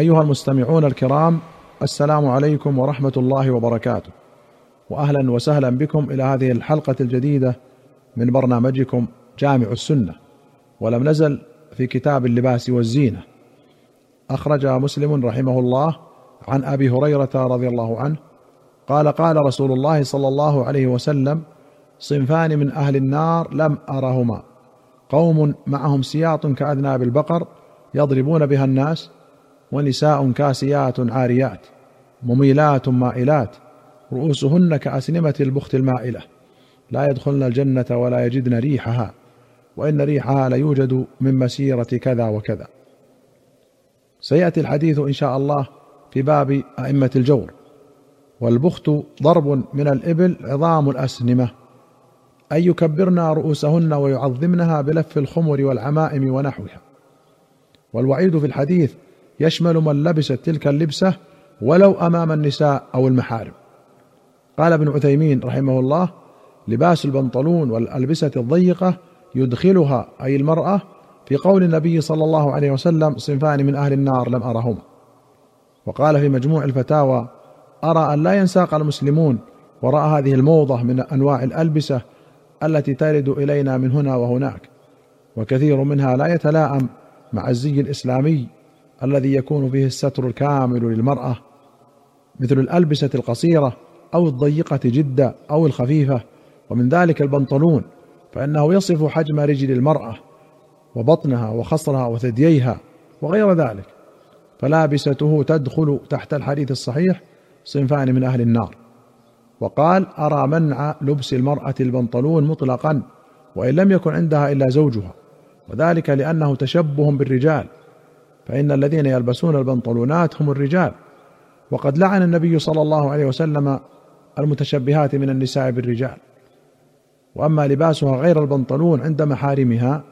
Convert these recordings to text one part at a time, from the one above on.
أيها المستمعون الكرام السلام عليكم ورحمة الله وبركاته. واهلا وسهلا بكم إلى هذه الحلقة الجديدة من برنامجكم جامع السنة. ولم نزل في كتاب اللباس والزينة. أخرج مسلم رحمه الله عن أبي هريرة رضي الله عنه قال قال رسول الله صلى الله عليه وسلم صنفان من أهل النار لم أرهما. قوم معهم سياط كأذناب البقر يضربون بها الناس ونساء كاسيات عاريات مميلات مائلات رؤوسهن كأسنمة البخت المائلة. لا يدخلن الجنة ولا يجدن ريحها وإن ريحها ليوجد من مسيرة كذا وكذا. سيأتي الحديث إن شاء الله في باب أئمة الجور. والبخت ضرب من الإبل عظام الأسنمة. أن يكبرن رؤوسهن ويعظمنها بلف الخمر والعمائم ونحوها. والوعيد في الحديث يشمل من لبست تلك اللبسة ولو أمام النساء أو المحارم. قال ابن عثيمين رحمه الله لباس البنطلون والألبسة الضيقة يدخلها أي المرأة في قول النبي صلى الله عليه وسلم صنفان من أهل النار لم ارهما وقال في مجموع الفتاوى أرى أن لا ينساق المسلمون وراء هذه الموضة من أنواع الألبسة التي ترد إلينا من هنا وهناك وكثير منها لا يتلائم مع الزي الإسلامي الذي يكون فيه الستر الكامل للمرأة مثل الألبسة القصيرة أو الضيقة جدا أو الخفيفة ومن ذلك البنطلون فإنه يصف حجم رجل المرأة وبطنها وخصرها وثدييها وغير ذلك. فلابسته تدخل تحت الحديث الصحيح صنفان من أهل النار. وقال أرى منع لبس المرأة البنطلون مطلقا وإن لم يكن عندها إلا زوجها وذلك لأنه تشبه بالرجال. فإن الذين يلبسون البنطلونات هم الرجال. وقد لعن النبي صلى الله عليه وسلم المتشبهات من النساء بالرجال. وأما لباسها غير البنطلون عند محارمها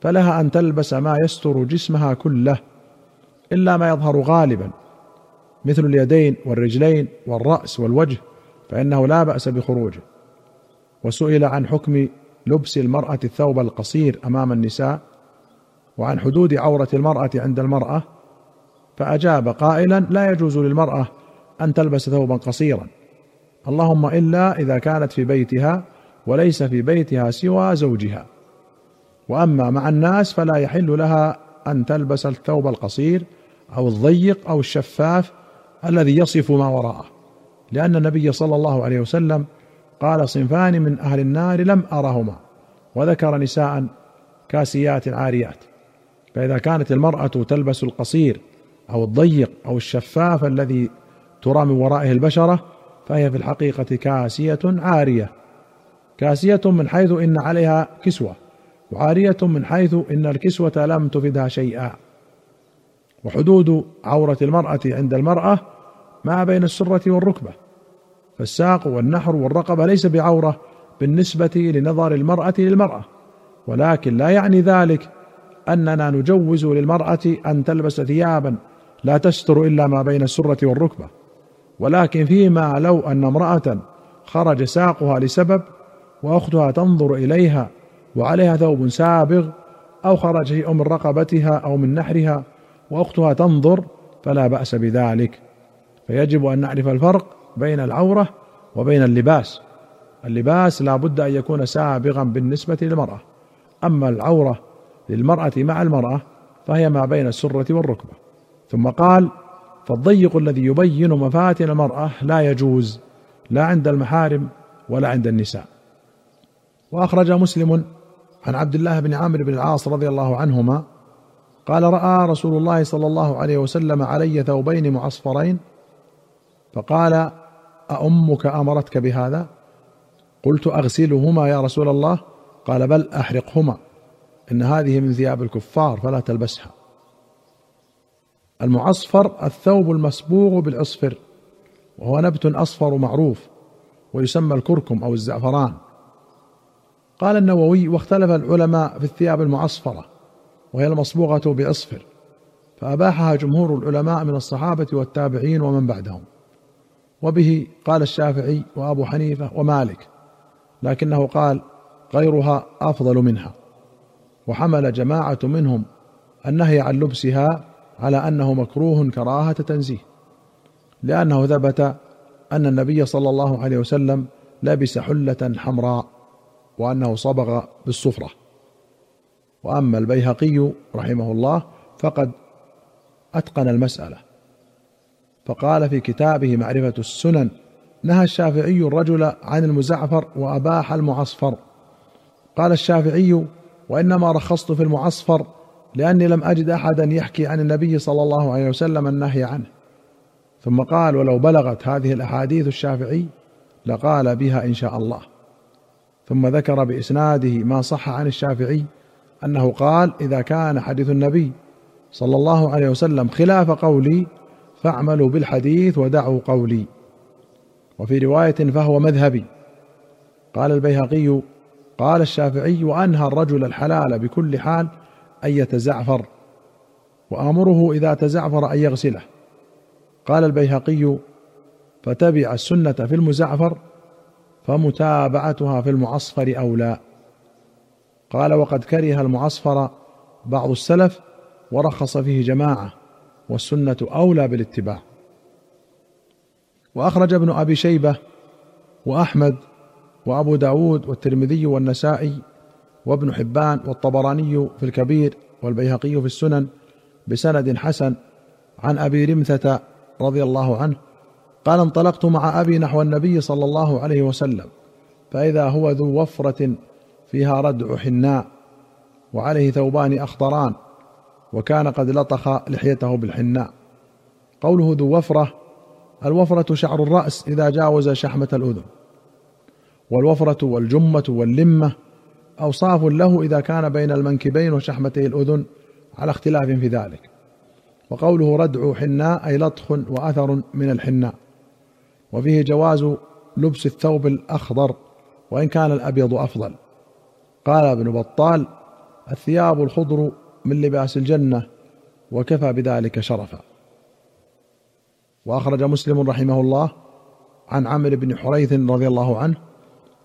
فلها أن تلبس ما يستر جسمها كله إلا ما يظهر غالبا مثل اليدين والرجلين والرأس والوجه فإنه لا بأس بخروجه. وسئل عن حكم لبس المرأة الثوب القصير أمام النساء وعن حدود عورة المرأة عند المرأة فأجاب قائلا لا يجوز للمرأة أن تلبس ثوبا قصيرا. اللهم إلا إذا كانت في بيتها وليس في بيتها سوى زوجها. وأما مع الناس فلا يحل لها أن تلبس الثوب القصير أو الضيق أو الشفاف الذي يصف ما وراءه لأن النبي صلى الله عليه وسلم قال صنفان من أهل النار لم أرهما وذكر نساء كاسيات عاريات. فإذا كانت المرأة تلبس القصير أو الضيق أو الشفاف الذي ترى من ورائه البشرة فهي في الحقيقة كاسية عارية. كاسية من حيث إن عليها كسوة وعارية من حيث إن الكسوة لم تفدها شيئا. وحدود عورة المرأة عند المرأة ما بين السرة والركبة. فالساق والنحر والرقبة ليس بعورة بالنسبة لنظر المرأة للمرأة ولكن لا يعني ذلك أننا نجوز للمرأة أن تلبس ثيابا لا تستر إلا ما بين السرة والركبة. ولكن فيما لو أن امرأة خرج ساقها لسبب وأختها تنظر إليها وعليها ثوب سابغ أو خرج شيء من رقبتها أو من نحرها وأختها تنظر فلا بأس بذلك. فيجب أن نعرف الفرق بين العورة وبين اللباس. اللباس لا بد أن يكون سابغا بالنسبة للمرأة. أما العورة للمرأة مع المرأة فهي ما بين السرة والركبة. ثم قال فالضيق الذي يبين مفاتن المرأة لا يجوز لا عند المحارم ولا عند النساء. وأخرج مسلم عن عبد الله بن عامر بن العاص رضي الله عنهما قال رأى رسول الله صلى الله عليه وسلم علي ثوبين معصفرين فقال أأمك أمرتك بهذا؟ قلت أغسلهما يا رسول الله؟ قال بل أحرقهما. إن هذه من ثياب الكفار فلا تلبسها. المعصفر الثوب المصبوغ بالعصفر وهو نبت أصفر معروف ويسمى الكركم أو الزعفران. قال النووي واختلف العلماء في الثياب المعصفرة وهي المصبوغة بعصفر فأباحها جمهور العلماء من الصحابة والتابعين ومن بعدهم. وبه قال الشافعي وأبو حنيفة ومالك لكنه قال غيرها أفضل منها. وحمل جماعة منهم النهي عن لبسها على أنه مكروه كراهة تنزيه لأنه ثبت أن النبي صلى الله عليه وسلم لبس حلة حمراء وأنه صبغ بالصفرة. وأما البيهقي رحمه الله فقد أتقن المسألة فقال في كتابه معرفة السنن نهى الشافعي الرجل عن المزعفر وأباح المعصفر. قال الشافعي وإنما رخصت في المعصفر لأني لم أجد أحدا يحكي عن النبي صلى الله عليه وسلم النهي عنه. ثم قال ولو بلغت هذه الأحاديث الشافعي لقال بها إن شاء الله. ثم ذكر بإسناده ما صح عن الشافعي أنه قال إذا كان حديث النبي صلى الله عليه وسلم خلاف قولي فاعملوا بالحديث ودعوا قولي. وفي رواية فهو مذهبي. قال البيهقي قال الشافعي وانهى الرجل الحلال بكل حال أن يتزعفر وأمره إذا تزعفر أن يغسله. قال البيهقي فتبع السنة في المزعفر فمتابعتها في المعصفر اولى قال وقد كره المعصفر بعض السلف ورخص فيه جماعة والسنة أولى بالاتباع. وأخرج ابن أبي شيبة وأحمد وأبو داود والترمذي والنسائي وابن حبان والطبراني في الكبير والبيهقي في السنن بسند حسن عن أبي رمثة رضي الله عنه قال انطلقت مع أبي نحو النبي صلى الله عليه وسلم فإذا هو ذو وفرة فيها ردع حناء وعليه ثوبان أخضران وكان قد لطخ لحيته بالحناء. قوله ذو وفرة الوفرة شعر الرأس إذا جاوز شحمة الأذن. والوفرة والجمة واللمة أوصاف له إذا كان بين المنكبين وشحمتي الأذن على اختلاف في ذلك. وقوله ردع حناء أي لطخ وأثر من الحناء. وفيه جواز لبس الثوب الأخضر وإن كان الأبيض أفضل. قال ابن بطال الثياب الخضر من لباس الجنة وكفى بذلك شرفا. وأخرج مسلم رحمه الله عن عمرو بن حريث رضي الله عنه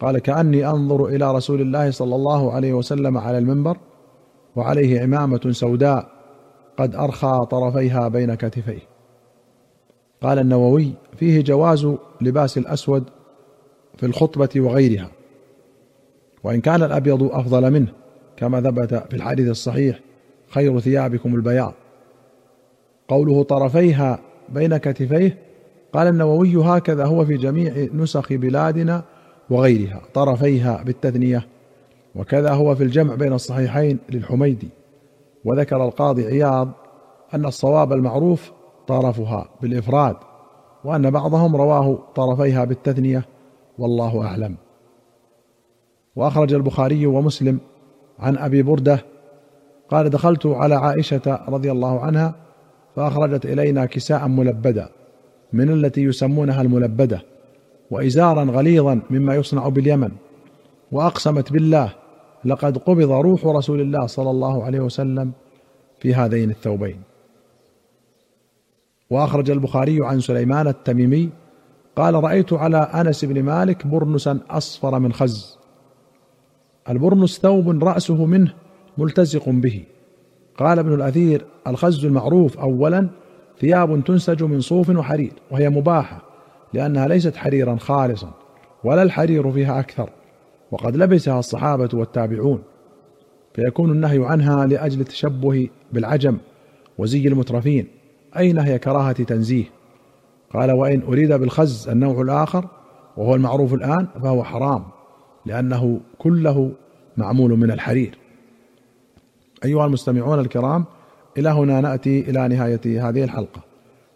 قال كأني أنظر إلى رسول الله صلى الله عليه وسلم على المنبر وعليه عمامة سوداء قد أرخى طرفيها بين كتفيه. قال النووي فيه جواز لباس الأسود في الخطبة وغيرها وإن كان الأبيض أفضل منه كما ثبت في الحديث الصحيح خير ثيابكم البياض. قوله طرفيها بين كتفيه قال النووي هكذا هو في جميع نسخ بلادنا وغيرها طرفيها بالتثنية. وكذا هو في الجمع بين الصحيحين للحميدي. وذكر القاضي عياض أن الصواب المعروف طرفها بالإفراد وأن بعضهم رواه طرفيها بالتثنية والله أعلم. وأخرج البخاري ومسلم عن أبي بردة قال دخلت على عائشة رضي الله عنها فأخرجت إلينا كساء ملبدا من التي يسمونها الملبدة. وازارا غليظا مما يصنع باليمن. وأقسمت بالله لقد قبض روح رسول الله صلى الله عليه وسلم في هذين الثوبين. وأخرج البخاري عن سليمان التميمي قال رأيت على أنس بن مالك برنسا أصفر من خز. البرنس ثوب رأسه منه ملتزق به. قال ابن الأثير الخز المعروف اولا ثياب تنسج من صوف وحرير وهي مباحة. لأنها ليست حريرا خالصا ولا الحرير فيها أكثر وقد لبسها الصحابة والتابعون. فيكون النهي عنها لأجل التشبه بالعجم وزي المترفين. اي نهي كراهة تنزيه؟ قال وإن أريد بالخز النوع الآخر وهو المعروف الآن فهو حرام لأنه كله معمول من الحرير. أيها المستمعون الكرام إلى هنا نأتي إلى نهاية هذه الحلقة.